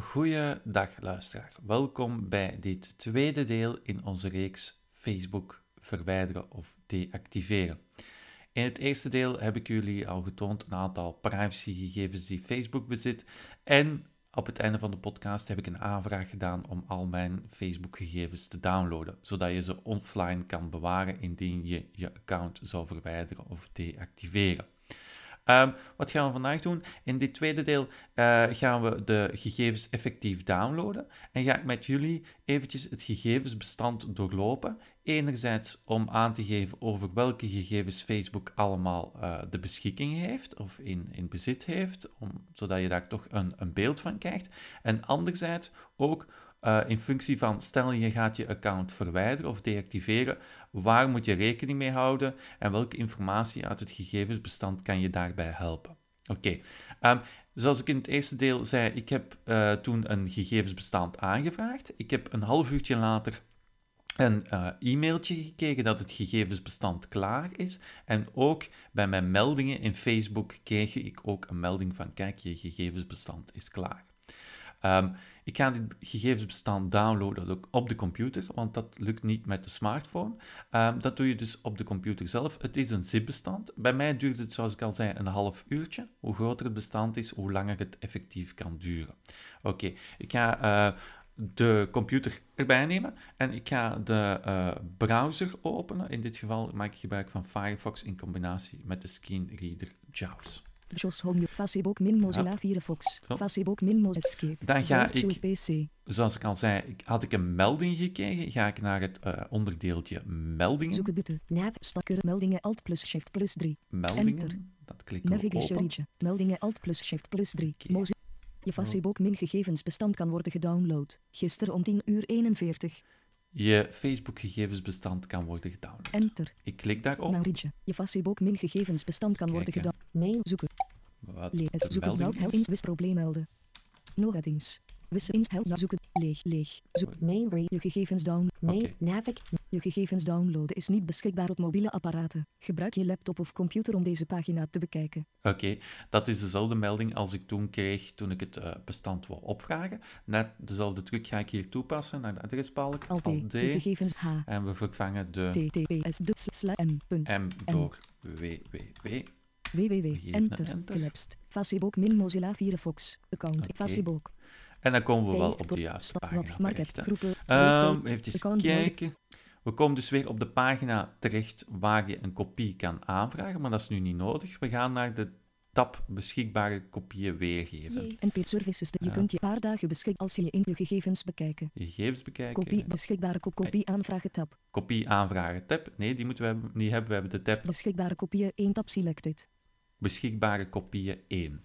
Goeiedag luisteraar. Welkom bij dit tweede deel in onze reeks Facebook verwijderen of deactiveren. In het eerste deel heb ik jullie al getoond een aantal privacygegevens die Facebook bezit en op het einde van de podcast heb ik een aanvraag gedaan om al mijn Facebook-gegevens te downloaden, zodat je ze offline kan bewaren indien je je account zou verwijderen of deactiveren. Um, wat gaan we vandaag doen? In dit tweede deel uh, gaan we de gegevens effectief downloaden en ga ik met jullie eventjes het gegevensbestand doorlopen. Enerzijds om aan te geven over welke gegevens Facebook allemaal uh, de beschikking heeft of in, in bezit heeft, om, zodat je daar toch een, een beeld van krijgt. En anderzijds ook uh, in functie van, stel je gaat je account verwijderen of deactiveren, waar moet je rekening mee houden en welke informatie uit het gegevensbestand kan je daarbij helpen. Oké, okay. um, zoals ik in het eerste deel zei, ik heb uh, toen een gegevensbestand aangevraagd. Ik heb een half uurtje later een uh, e-mailtje gekregen dat het gegevensbestand klaar is. En ook bij mijn meldingen in Facebook kreeg ik ook een melding van kijk, je gegevensbestand is klaar. Um, ik ga dit gegevensbestand downloaden op de computer, want dat lukt niet met de smartphone. Um, dat doe je dus op de computer zelf. Het is een zip-bestand. Bij mij duurt het, zoals ik al zei, een half uurtje. Hoe groter het bestand is, hoe langer het effectief kan duren. Oké, ik ga uh, de computer erbij nemen en ik ga de uh, browser openen. In dit geval maak ik gebruik van Firefox in combinatie met de screenreader JAWS. Jos Home, Facebook min Mozilla ja. Firefox, Zo. Facebook min Mozilla Escape. Dan ga ik, PC. zoals ik al zei, ik- had ik een melding gekregen, ga ik naar het eh, onderdeeltje meldingen. Zoeken button. Nav, stakker, meldingen, alt plus shift plus 3. meldingen. Enter. Dat klikken we Navigation open. Meldingen, alt plus shift plus 3. Oké. Mozilla. Je Facebook min gegevensbestand kan worden gedownload. Gisteren om 10 uur 41. Je Facebook-gegevensbestand kan worden gedownload. Enter. Ik klik daarop. Je Facebook min gegevensbestand kan worden gedownload. Mail zoeken. Wat Lees zoeken. melding Help is. probleem melden. Dienst. Wissen help zoeken. Leeg leeg. Zoek. Main. Je gegevens down. Main. Je gegevens downloaden is niet beschikbaar op mobiele apparaten. Gebruik je laptop of computer om deze pagina te bekijken. Oké, dat is dezelfde melding als ik toen kreeg toen ik het eh, bestand wou opvragen. Net dezelfde truc ga ik hier toepassen naar de adresbalk. Alt Alt D. Je D. gegevens H. En we vervangen de TTPS m. door www. www. Enter. enter. Gelapsed. Facebook min Mozilla Firefox. Account. Facebook. En dan komen we wel op de juiste pagina terecht. Ehm Groepen. even kijken. We komen dus weer op de pagina terecht waar je een kopie kan aanvragen, maar dat is nu niet nodig. We gaan naar de tab beschikbare kopieën weergeven. En peer services. Je Ja. kunt je paar dagen beschikken als je je in je gegevens bekijken. Je gegevens bekijken. Kopie beschikbare ko- kopie aanvragen tab. Kopie aanvragen tab. Nee, die moeten we hebben- niet hebben. We hebben de tab Beschikbare kopieën 1 tab selected. beschikbare kopieën 1.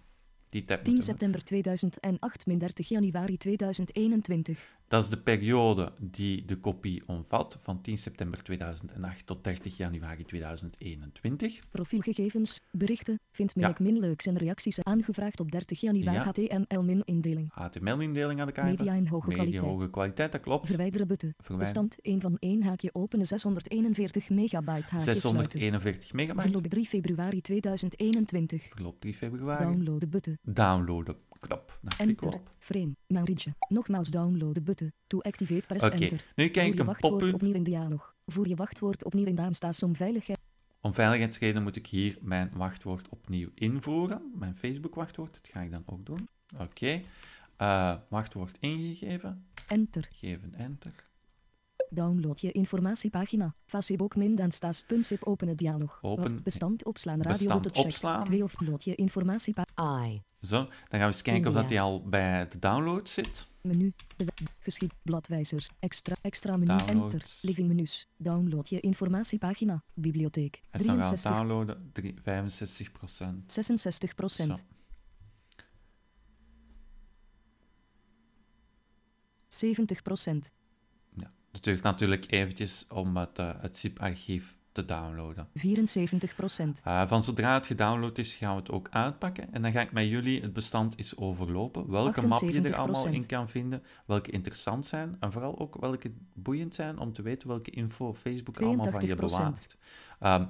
Die tab 10 moeten we- september 2008 min 30 januari 2021. Dat is de periode die de kopie omvat, van 10 september 2008 tot 30 januari 2021. Profielgegevens, berichten, vind Ja. min min leuks en reacties aangevraagd op 30 januari Ja. HTML min indeling. HTML-indeling aan de kaart. Media in hoge Media kwaliteit. hoge kwaliteit, dat klopt. Verwijderen. Verwijderen. Bestand 1 van 1 haakje openen 641 megabyte haakje sluiten. 641 megabyte. Verloop 3 februari 2021. Verloopt 3 februari. Downloaden button. Downloaden knop. Daar klikken we Enter. op. Frame. Mauritsje. Nogmaals downloaden button. To activate press Oké, enter. nu krijg Voer ik je een wachtwoord pop-up. opnieuw in dialoog. Voer je wachtwoord opnieuw in de aanstaas om veiligheid. Om veiligheidsredenen moet ik hier mijn wachtwoord opnieuw invoeren. Mijn Facebook-wachtwoord. Dat ga ik dan ook doen. Oké. Eh, wachtwoord ingegeven. Enter. Geven enter. Download je informatiepagina. Facebook min aanstaas.zip openen dialoog. Open- Wat bestand opslaan. Radio Bestand opslaan. 2 of load je informatiepagina. I. Zo, dan gaan we eens kijken of dat die al bij de download zit. Menu. Geschied. Bladwijzers. Extra. Extra menu. Downloads. Enter. Living menus. Download je informatiepagina. Bibliotheek. Hij is nog aan het 63. downloaden. Drie- 65% 66 procent. Zo. 70 procent. Duurt natuurlijk eventjes om het, eh, het zip-archief te downloaden. 74 procent. Eh, van zodra het gedownload is, gaan we het ook uitpakken. En dan ga ik met jullie het bestand eens overlopen. Welke map je er 78%. allemaal in kan vinden. Welke interessant zijn. En vooral ook welke boeiend zijn om te weten welke info Facebook allemaal van je 82%. bewaart. Ehm,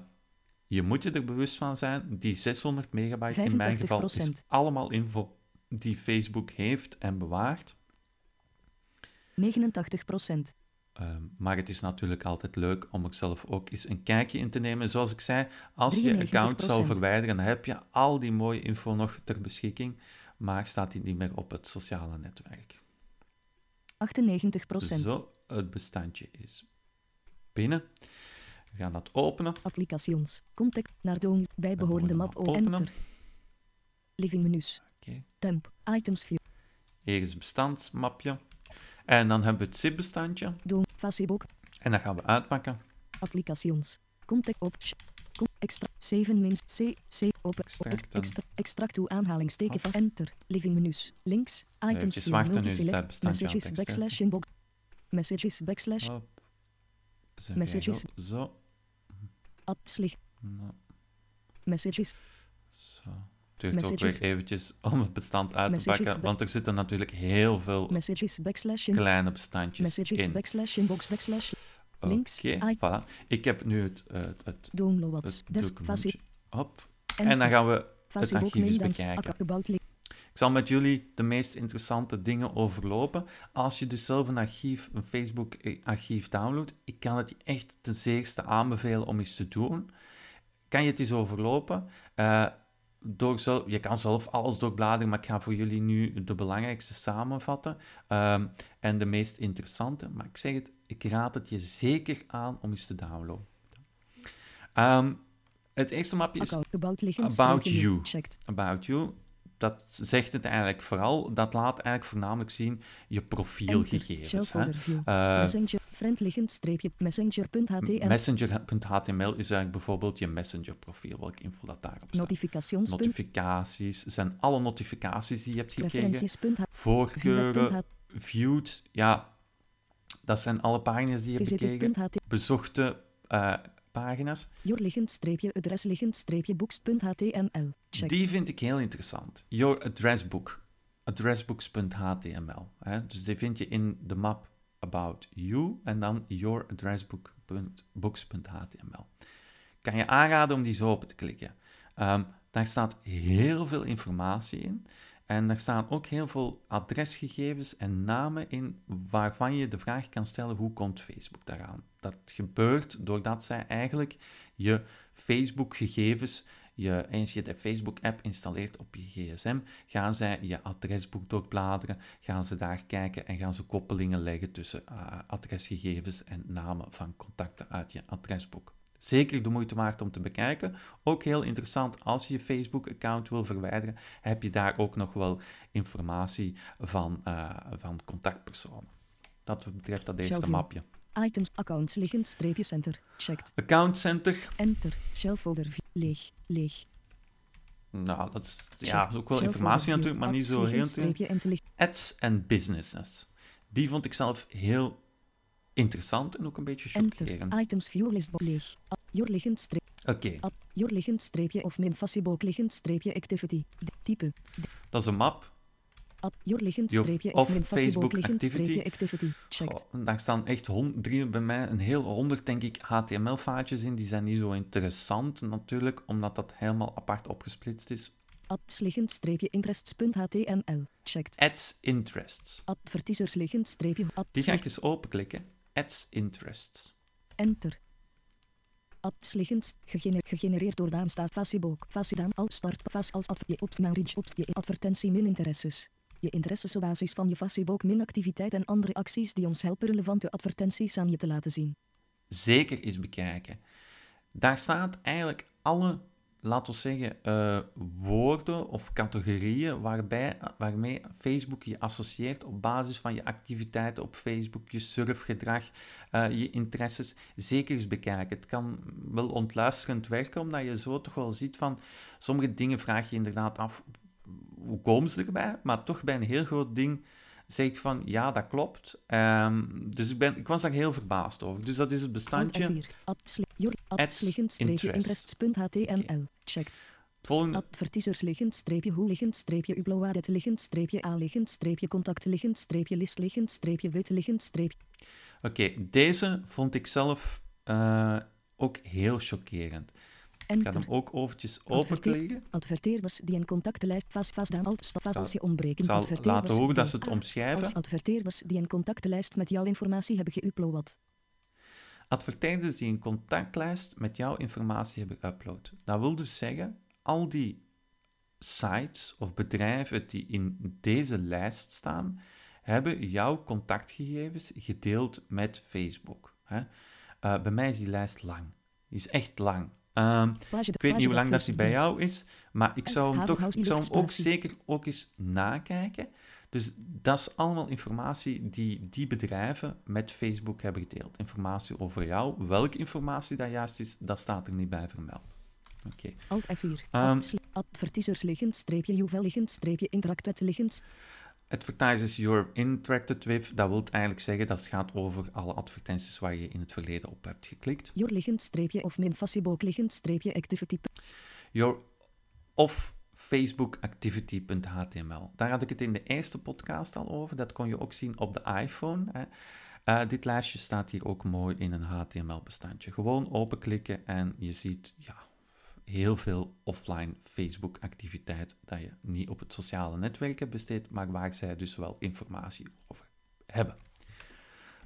je moet je er bewust van zijn. Die 600 megabyte in mijn geval is 85%. allemaal info die Facebook heeft en bewaart. 89 procent. Ehm, maar het is natuurlijk altijd leuk om er zelf ook eens een kijkje in te nemen. Zoals ik zei, als je je account zou 93%. verwijderen, dan heb je al die mooie info nog ter beschikking, maar staat die niet meer op het sociale netwerk. 98 procent. Zo, het bestandje is binnen. We gaan dat openen. Applications. Contact. Naar. Bijbehorende map. O. Openen. Enter. Living menus. Temp. Items view. Hier is het bestandsmapje. En dan hebben we het zip-bestandje. Doom. Facebook. En dat gaan we uitpakken. Applications. Contact op. extra. 7 min. C. C. Open. Extra. Extract toe aanhalingsteken vast. Enter. Living menus. Links. Items view. Multiselect. Messages. Backslash inbox. Messages. Backslash. Messages. Zo. Adslig. Nou, Messages. zo. Het duurt ook Messages. weer eventjes om het bestand uit te pakken, want er zitten natuurlijk heel veel kleine bestandjes Messages. in. Backslash inbox. Backslash. links, voilà. Ik heb nu het, eh, het, het, het documentje. Hop. En dan gaan we Facebook. archief eens bekijken. Ik zal met jullie de meest interessante dingen overlopen. Als je dus zelf een archief, een Facebook-archief downloadt, ik kan het je echt ten zeerste aanbevelen om eens te doen. Kan je het eens overlopen? Eh, door zelf, je kan zelf alles doorbladeren, maar ik ga voor jullie nu de belangrijkste samenvatten ehm, en de meest interessante. Maar ik zeg het, ik raad het je zeker aan om eens te downloaden. Ehm, het eerste mapje is. About you. Checked. About You, dat zegt het eigenlijk vooral. Dat laat eigenlijk voornamelijk zien je profielgegevens. Eh, Messenger. Friend liggend streepje. Messenger.html. Messenger.html is eigenlijk bijvoorbeeld je Messenger-profiel, welke info dat daarop staat. Notifications. Notificaties zijn alle notificaties die je hebt gekregen. Voorkeuren, viewed, ja, dat zijn alle pagina's die je hebt bekeken. Visited.ht. Bezochte eh, pagina's. Your liggend streepje. Adres liggend streepje. Books.html. Checked. Die vind ik heel interessant. Your address book. Addressbooks.html. Dus die vind je in de map About You en dan Your addressbook.books.html. Kan je aanraden om die zo open te klikken. Ehm, daar staat heel veel informatie in. En daar staan ook heel veel adresgegevens en namen in waarvan je de vraag kan stellen hoe komt Facebook daaraan. Dat gebeurt doordat zij eigenlijk je Facebook-gegevens, je, eens je de Facebook-app installeert op je gsm, gaan zij je adresboek doorbladeren, gaan ze daar kijken en gaan ze koppelingen leggen tussen eh, adresgegevens en namen van contacten uit je adresboek. Zeker de moeite waard om te bekijken. Ook heel interessant, als je je Facebook-account wil verwijderen, heb je daar ook nog wel informatie van, eh, van contactpersonen. Dat betreft dat eerste mapje. Items. Accounts liggend streepje center. Checked. Account Center, Enter. Shell folder. Leeg. Leeg. nou, dat is, ja, Checked. dat is ook wel Shell informatie folder natuurlijk, maar niet zo heel Ads en businesses. Die vond ik zelf heel interessant en ook een beetje Enter. chockerend. Items view list leeg. Your liggend streepje. Oké, Your liggend streepje of min Facebook liggend streepje activity. Type. dat is een map. At your liggend Your- streepje of min Facebook activity. streepje activity. Checked. Goh, daar staan echt hond, drie, bij mij een heel honderd, denk ik, HTML-vaatjes in. Die zijn niet zo interessant natuurlijk, omdat dat helemaal apart opgesplitst is. Ads liggend streepje interests.html. Checked. Ads Interests. Advertisers liggend streepje. Die ga ik eens openklikken. Ads Interests. Enter. Ads liggend gegener- gegenereerd door Daan staat Facebook. Fasidaan al start fas als advertentie min interesses. Je interesses op basis van je Facebook min activiteit en andere acties die ons helpen relevante advertenties aan je te laten zien. Zeker eens bekijken. Daar staat eigenlijk alle, laten we zeggen, eh, woorden of categorieën waarbij, waarmee Facebook je associeert op basis van je activiteiten op Facebook, je surfgedrag, eh, je interesses. Zeker eens bekijken. Het kan wel ontluisterend werken, omdat je zo toch wel ziet van sommige dingen vraag je inderdaad af, hoe komen ze erbij? Maar toch bij een heel groot ding zeg ik van, ja, dat klopt. Ehm, dus ik, ben, ik was daar heel verbaasd over. Dus dat is het bestandje. F4. Ads li- your Ads ads liggend streepje interest. interests.html. Checked. Het volgende, Advertisers liggend streepje hoe liggend streepje uploadet liggend streepje a liggend streepje contact liggend streepje list liggend streepje wit liggend streepje. Oké, deze vond ik zelf eh, ook heel chockerend. Ik ga hem ook eventjes openklikken. Adverteerders die een contactenlijst vast vastdaan zal- als je ontbreken. Zal laten horen dat ze het omschrijven. Als adverteerders die een contactenlijst met jouw informatie hebben geüpload. Adverteerders die een contactlijst met jouw informatie hebben geüpload. Dat wil dus zeggen, al die sites of bedrijven die in deze lijst staan, hebben jouw contactgegevens gedeeld met Facebook. Hè? Eh, bij mij is die lijst lang. Die is echt lang. Ehm, ik weet niet hoe lang dat die bij jou is, maar ik zou hem toch ik zou hem ook zeker ook eens nakijken. Dus dat is allemaal informatie die die bedrijven met Facebook hebben gedeeld. Informatie over jou. Welke informatie dat juist is, dat staat er niet bij vermeld. Oké. Alt F4. Ehm. Ad- Advertisers liggend streepje UV liggend streepje interacted liggend. Advertisers you're interacted with, dat wil eigenlijk zeggen dat het gaat over alle advertenties waar je in het verleden op hebt geklikt. Your liggend streepje of min Facebook liggend streepje activity. Your of Facebook activity.html. Daar had ik het in de eerste podcast al over. Dat kon je ook zien op de iPhone. Hè. Eh, dit lijstje staat hier ook mooi in een HTML-bestandje. Gewoon openklikken en je ziet ja, heel veel offline Facebook-activiteit dat je niet op het sociale netwerk hebt besteed, maar waar zij dus wel informatie over hebben.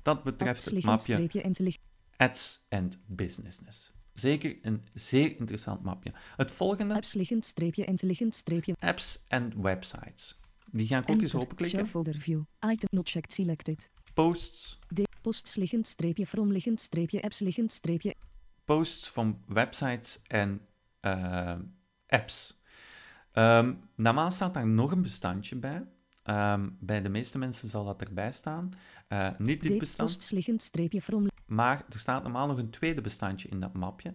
Dat betreft het mapje. Ads and Business. Zeker een zeer interessant mapje. Het volgende, Apps liggend streepje intelligent streepje. apps and websites. Die ga ik ook eens openklikken. Shell folder view. Item not checked selected. Posts. Posts liggend streepje from liggend streepje apps liggend streepje. posts van websites en eh, apps. Normaal staat daar nog een bestandje bij. Ehm, bij de meeste mensen zal dat erbij staan. Eh, niet dit bestand, maar er staat normaal nog een tweede bestandje in dat mapje.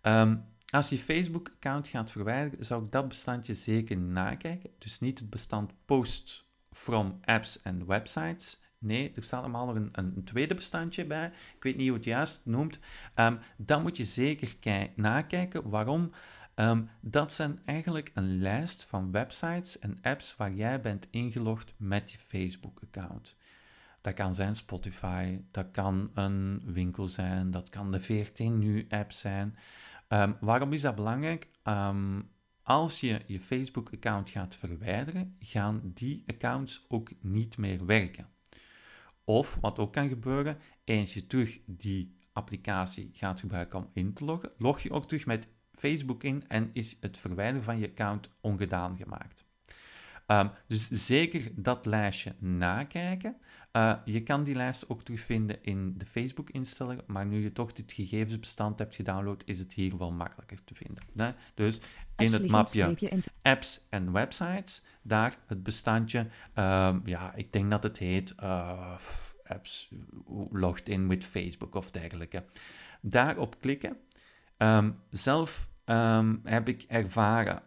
Ehm, als je Facebook-account gaat verwijderen, zou ik dat bestandje zeker nakijken. Dus niet het bestand posts from apps en websites. Nee, er staat normaal nog een, een tweede bestandje bij. Ik weet niet hoe het juist noemt. Ehm, dan moet je zeker nakijken. Waarom? Ehm, dat zijn eigenlijk een lijst van websites en apps waar jij bent ingelogd met je Facebook-account. Dat kan zijn Spotify, dat kan een winkel zijn, dat kan de 14 Nu-app zijn. Ehm, waarom is dat belangrijk? Als je je Facebook-account gaat verwijderen, gaan die accounts ook niet meer werken. Of wat ook kan gebeuren, eens je terug die applicatie gaat gebruiken om in te loggen, log je ook terug met Facebook in en is het verwijderen van je account ongedaan gemaakt. Ehm, dus zeker dat lijstje nakijken. Eh, je kan die lijst ook terugvinden in de Facebook-instellingen, maar nu je toch dit gegevensbestand hebt gedownload, is het hier wel makkelijker te vinden. Dus in het mapje apps en websites, daar het bestandje, ehm, ja, ik denk dat het heet eh, apps logged in with Facebook of dergelijke. Daarop klikken. Ehm, zelf ehm, heb ik ervaren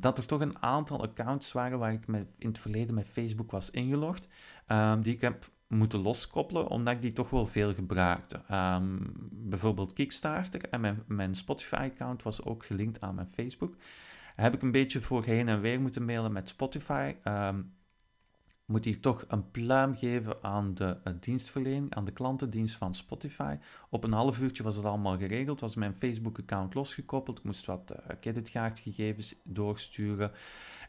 dat er toch een aantal accounts waren waar ik met, in het verleden met Facebook was ingelogd, die ik heb moeten loskoppelen, omdat ik die toch wel veel gebruikte. Ehm, bijvoorbeeld Kickstarter en mijn, mijn Spotify-account was ook gelinkt aan mijn Facebook. Heb ik een beetje voor heen en weer moeten mailen met Spotify. Ehm, moet hier toch een pluim geven aan de eh, dienstverlening, aan de klantendienst van Spotify. Op een half uurtje was het allemaal geregeld, was mijn Facebook-account losgekoppeld. Ik moest wat eh, creditcardgegevens doorsturen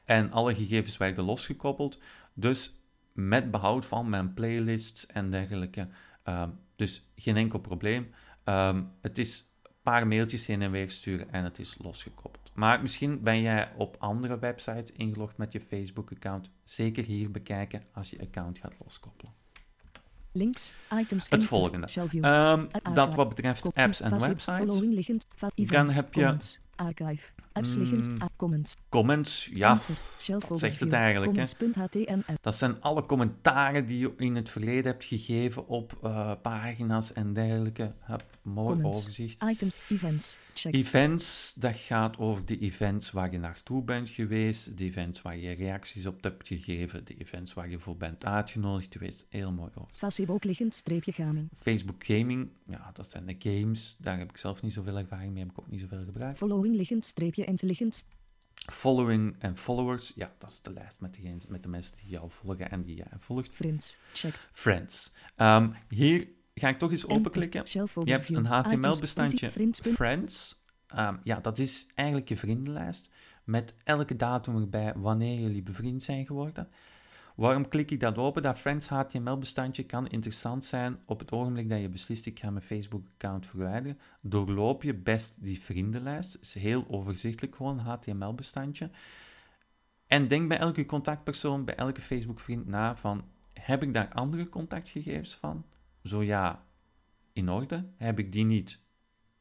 en alle gegevens werden losgekoppeld. Dus met behoud van mijn playlists en dergelijke. Ehm, dus geen enkel probleem. Ehm, het is een paar mailtjes heen en weer sturen en het is losgekoppeld. Maar misschien ben jij op andere websites ingelogd met je Facebook-account. Zeker hier bekijken als je account gaat loskoppelen. Links. Items. Het volgende. Ehm, dat wat betreft apps en websites. Dan heb je- comments, Archive. Apps liggend. Mm, ah, comments. Comments, ja, zegt het eigenlijk, hè? Dat zijn alle commentaren die je in het verleden hebt gegeven op eh, pagina's en dergelijke. Mooi Comments. overzicht. Items. Events. Check. Events, dat gaat over de events waar je naartoe bent geweest, de events waar je reacties op hebt gegeven, de events waar je voor bent uitgenodigd geweest. Heel mooi over. Facebook liggend streepje gaming. Facebook Gaming, ja, dat zijn de games. Daar heb ik zelf niet zoveel ervaring mee, heb ik ook niet zoveel gebruikt. Following liggend streepje intelligent. Following en followers, ja, dat is de lijst met, diegenen, met de mensen die jou volgen en die jij volgt. Friends. Checked. Friends. Ehm, hier ga ik toch eens openklikken. Je hebt een HTML-bestandje Friends. Friends. Ehm, ja, dat is eigenlijk je vriendenlijst met elke datum erbij wanneer jullie bevriend zijn geworden. Waarom klik ik dat open? Dat Friends HTML-bestandje kan interessant zijn op het ogenblik dat je beslist ik ga mijn Facebook-account verwijderen. Doorloop je best die vriendenlijst. Het is heel overzichtelijk gewoon, HTML-bestandje. En denk bij elke contactpersoon, bij elke Facebook-vriend na van, heb ik daar andere contactgegevens van? Zo ja, in orde. Heb ik die niet?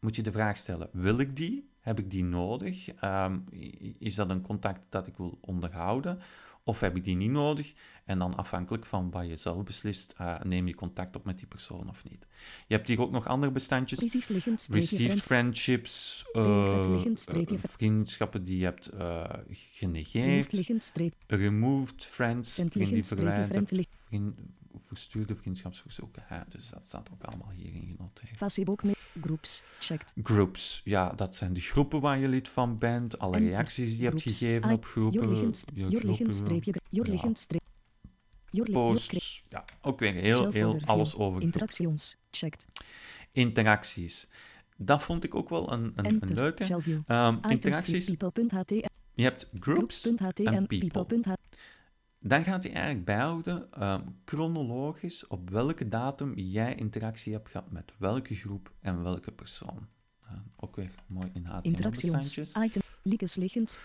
Moet je de vraag stellen, wil ik die? Heb ik die nodig? Ehm, is dat een contact dat ik wil onderhouden? Of heb ik die niet nodig? En dan afhankelijk van wat je zelf beslist, uh, neem je contact op met die persoon of niet. Je hebt hier ook nog andere bestandjes. Received friendships, uh, vriendschappen die je hebt genegeerd. Removed friends, vrienden die verwijderd, verstuurde vriendschapsverzoeken. Ja, dus dat staat ook allemaal hierin genoteerd. Facebook met groups, checked. Groups, ja, dat zijn de groepen waar je lid van bent, alle reacties die je hebt gegeven op groepen. Je Posts, ja, ook weer heel, heel alles over. Interactions, checked. Interacties. Dat vond ik ook wel een, een, een leuke. Um, interacties. Je hebt groups, en people dan gaat hij eigenlijk bijhouden, uh, chronologisch, op welke datum jij interactie hebt gehad met welke groep en welke persoon. Uh, ook weer mooi in HTML-bestandjes. item, likes, liggend.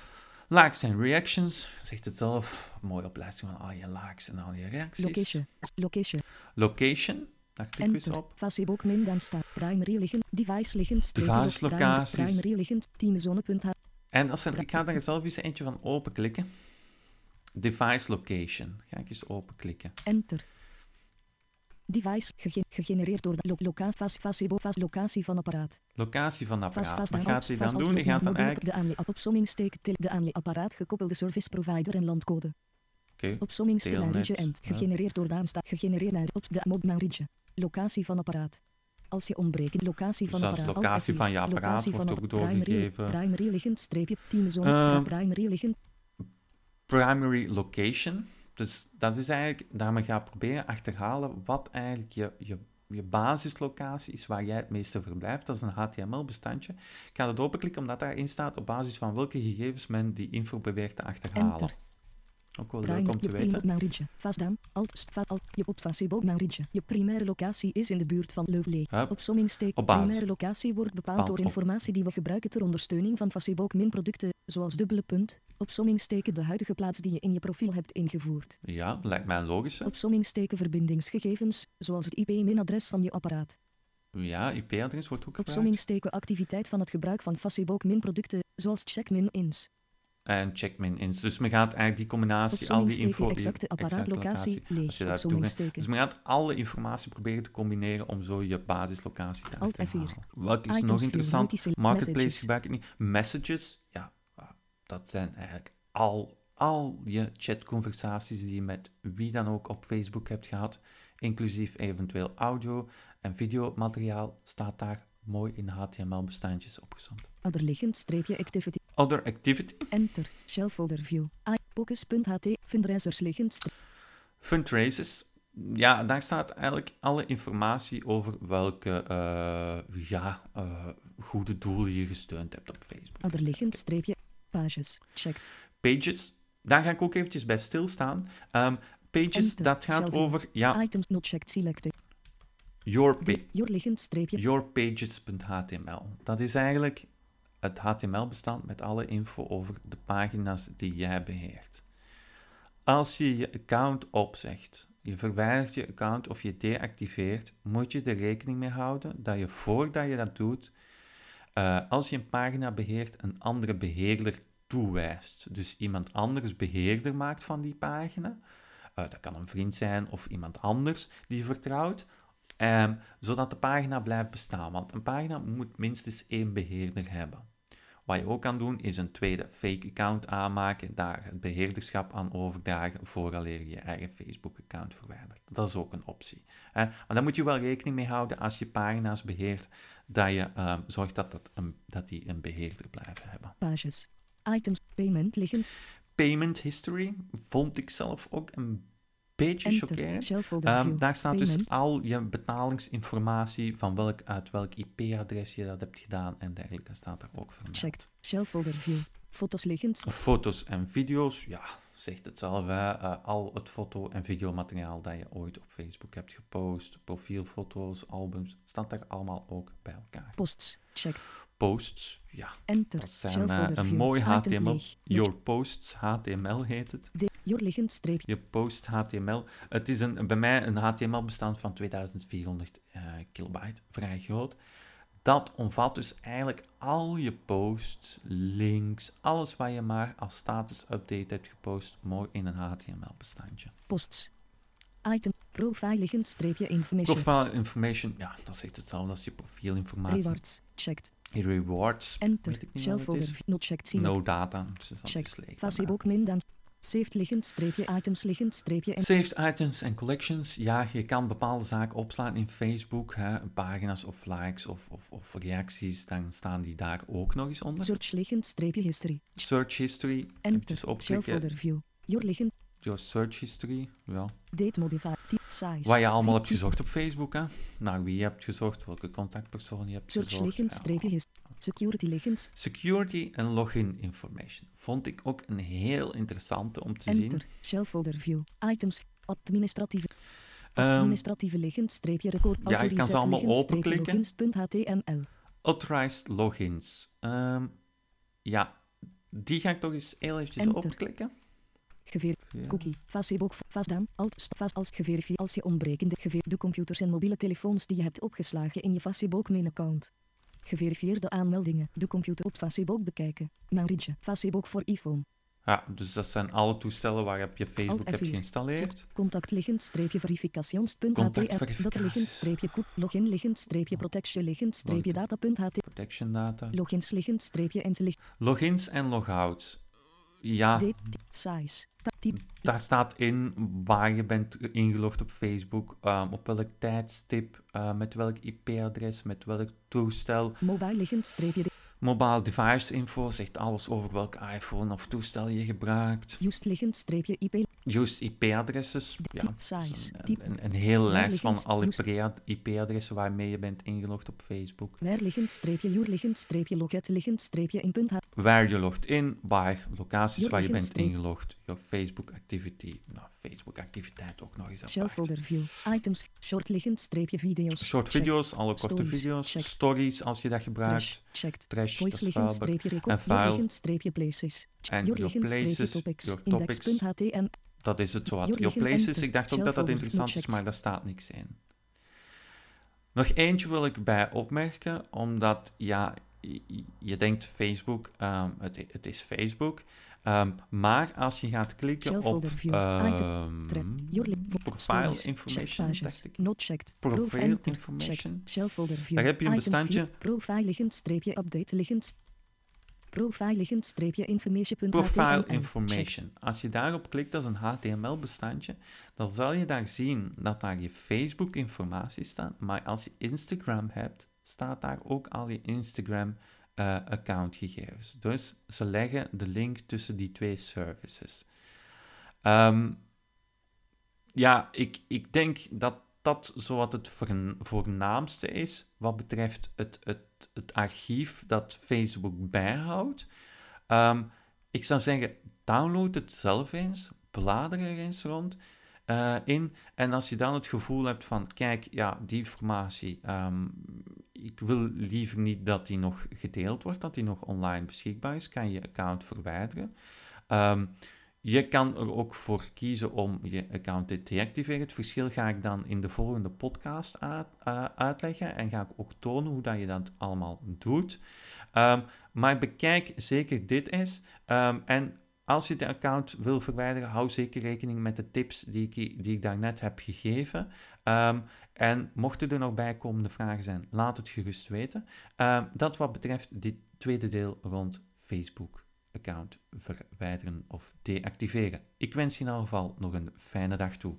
Likes en reactions, zegt het zelf. Mooie opleiding van al je likes en al je reacties. Location, location. Location, daar klik we eens op. Facebook min dan staat primary liggend, device liggend, device locaties. Primary liggend, teamzone.h. En als er, ik ga daar zelf eens eentje van openklikken. Device location. Ga ik eens openklikken. Enter. Device gegenereerd door de lo locatie, locatie van apparaat. Locatie van apparaat. Wat gaat hij dan doen? Die gaat dan eigenlijk... De aan je opsomming steken de aan je apparaat gekoppelde service provider en landcode. Oké. Okay. end. Gegenereerd door de aanstaat. Gegenereerd naar op de mobile Locatie van apparaat. Als je ontbreken, locatie van dus apparaat. locatie van je apparaat wordt ook doorgegeven. Primary liggend, streepje, teamzone, primary liggend, primary location. Dus dat is eigenlijk, daarmee ga proberen achterhalen wat eigenlijk je, je, je basislocatie is waar jij het meeste verblijft. Dat is een HTML-bestandje. Ik ga het openklikken omdat daarin staat op basis van welke gegevens men die info beweert te achterhalen. Ook wel leuk om te weten. Vast aan. Alt, alt, je op Facebook Mauritius. Je primaire locatie is in de buurt van Leuven. Op sommingsteek. Op primaire locatie wordt bepaald door informatie die we gebruiken ter ondersteuning van Facebook min producten, zoals dubbele punt. Op sommingsteken de huidige plaats die je in je profiel hebt ingevoerd. Ja, lijkt mij logisch. Op sommingsteken verbindingsgegevens, zoals het IP-minadres van je apparaat. Ja, IP-adres wordt ook gebruikt. Op sommingsteken activiteit van het gebruik van Facebook min producten, zoals check-min-ins en checkmin ins. Dus men gaat eigenlijk die combinatie, al die info... exacte apparaatlocatie, leeg, je dat doet, Dus men gaat alle informatie proberen te combineren om zo je basislocatie te achterhalen. Wat is nog interessant? Marketplace gebruik ik niet. Messages, ja, dat zijn eigenlijk al, al je chatconversaties die je met wie dan ook op Facebook hebt gehad, inclusief eventueel audio en videomateriaal, staat daar mooi in HTML-bestandjes opgezond. Onderliggend streepje activity. Other activity. Enter. Shell folder view. Focus.ht. Fundraisers liggend. Fundraisers. Ja, daar staat eigenlijk alle informatie over welke uh, ja, uh, goede doelen je gesteund hebt op Facebook. Onderliggend streepje. Pages. Checked. Pages. Daar ga ik ook eventjes bij stilstaan. Um, pages, Enter. dat gaat over... Ja, Items not checked selected. Your, pa streepje. yourpages.html. Dat is eigenlijk het HTML-bestand met alle info over de pagina's die jij beheert. Als je je account opzegt, je verwijdert je account of je deactiveert, moet je er rekening mee houden dat je voordat je dat doet, uh, als je een pagina beheert, een andere beheerder toewijst. Dus iemand anders beheerder maakt van die pagina. Uh, dat kan een vriend zijn of iemand anders die je vertrouwt. Um, zodat de pagina blijft bestaan. Want een pagina moet minstens één beheerder hebben. Wat je ook kan doen, is een tweede fake account aanmaken, daar het beheerderschap aan overdragen, vooraleer je je eigen Facebook-account verwijdert. Dat is ook een optie. Maar daar moet je wel rekening mee houden als je pagina's beheert, dat je um, zorgt dat, dat, een, dat die een beheerder blijven hebben. Pages, items, payment liggend. Payment history vond ik zelf ook een beetje chockerend. Ehm, daar staat dus al je betalingsinformatie van welk, uit welk IP-adres je dat hebt gedaan en dergelijke staat daar ook vermeld. Checked. Shell folder view. Foto's liggend. Foto's en video's, ja, zegt het zelf, hè. Eh, al het foto- en videomateriaal dat je ooit op Facebook hebt gepost, profielfoto's, albums, staat daar allemaal ook bij elkaar. Posts. Checked. Posts, ja, Enter. dat zijn eh, een mooi HTML. Your Posts HTML heet het. De, streep. Je post HTML. Het is een, bij mij een HTML-bestand van 2400 eh, kilobyte, vrij groot. Dat omvat dus eigenlijk al je posts, links, alles wat je maar als status-update hebt gepost, mooi in een HTML-bestandje. Posts. Item. Profile liggend streepje information. Profile information, ja, dat zegt hetzelfde als je profielinformatie. Rewards. Checked. Rewards, Enter. weet ik niet Shell folder. Not checked. No data, dus dat is Checked. Facebook min dan. Saved liggend streepje items liggend streepje en Saved items en collections. Ja, je kan bepaalde zaken opslaan in Facebook. Hè, pagina's of likes of, of, of reacties. Dan staan die daar ook nog eens onder. search liggend streepje history. Search history. Enter. Shell folder view. Your liggend Your search history. Ja. date modifier. Size. Wat je allemaal hebt gezocht op Facebook. Hè. Naar wie je hebt gezocht. Welke contactpersoon je hebt Search gezocht. liggend streepje history. Security liggend. Security en login information. Vond ik ook een heel interessante om te zien. Enter. Shell folder view. Items. Administratieve. Ehm, Administratieve liggend streepje record. Ja, je kan ze allemaal openklikken. logins.html. authorized logins. Ehm, ja, die ga ik toch eens heel eventjes Enter. opklikken. Ja. Cookie. Facebook. Vastdaan. Alt. st- Vast als geverifieerd. Als je ontbrekende geveer. De computers en mobiele telefoons die je hebt opgeslagen in je Facebook main account. Geverifieerde aanmeldingen. De computer op Facebook bekijken. Mauritius. Facebook voor iPhone. Ja, dus dat zijn alle toestellen waarop je Facebook hebt F4. geïnstalleerd. Contact liggend streepje verifications.html. Dat liggend streepje koep. Login liggend streepje protection liggend streepje data.ht. Protection data. Logins liggend streepje en licht. Logins en logouts. Ja. Size. Daar staat in waar je bent ingelogd op Facebook, ehm, op welk tijdstip, eh, met welk IP-adres, met welk toestel. Mobile streepje. Mobile device info zegt alles over welk iPhone of toestel je gebruikt. Just liggend streepje IP. Used IP-adresses. De Ja, size. een, een, een hele lijst van alle IP-adressen waarmee je bent ingelogd op Facebook. Waar liggend streepje. Your liggend streepje. Loget liggend streepje in punt. Waar je logt in, waar locaties waar je bent ingelogd. Je Facebook activity. Nou, Facebook activiteit ook nog eens Shell apart. folder view. Items. Short liggend streepje video's. Short Checked. video's, alle korte video's. checked. Stories als je dat gebruikt. Trash. Checked. Trash, dat Voice is liggend vuilbaar. streepje En record. file. En Your places, topics. your topics. Dat is het zowat. Your places, ik dacht ook dat dat interessant is, maar daar staat niks in. Nog eentje wil ik bij opmerken, omdat ja, je, je denkt Facebook, ehm, het, het is Facebook. Ehm, maar als je gaat klikken op ehm, profile information, checked. Profile information. Daar heb je een bestandje. Profile liggend streepje update liggend. Profile information. Profile information. Als je daarop klikt, dat is een HTML-bestandje, dan zal je daar zien dat daar je Facebook-informatie staat. Maar als je Instagram hebt, staat daar ook al je Instagram-accountgegevens. dus ze leggen de link tussen die twee services. Ehm, ja, ik, ik denk dat dat zowat het voorn- voornaamste is wat betreft het, het, het archief dat Facebook bijhoudt. Ehm, ik zou zeggen, download het zelf eens, blader er eens rond eh, in. En als je dan het gevoel hebt van, kijk, ja, die informatie, ehm, ik wil liever niet dat die nog gedeeld wordt, dat die nog online beschikbaar is, kan je account verwijderen. Ehm, je kan er ook voor kiezen om je account te deactiveren. Het verschil ga ik dan in de volgende podcast eh, uitleggen en ga ik ook tonen hoe dat je dat allemaal doet. Ehm, maar bekijk zeker dit eens. Ehm, en als je de account wil verwijderen, hou zeker rekening met de tips die ik, die ik daarnet heb gegeven. Ehm, en mochten er nog bijkomende vragen zijn, laat het gerust weten. Ehm, dat wat betreft dit tweede deel rond Facebook account verwijderen of deactiveren. Ik wens je in ieder geval nog een fijne dag toe.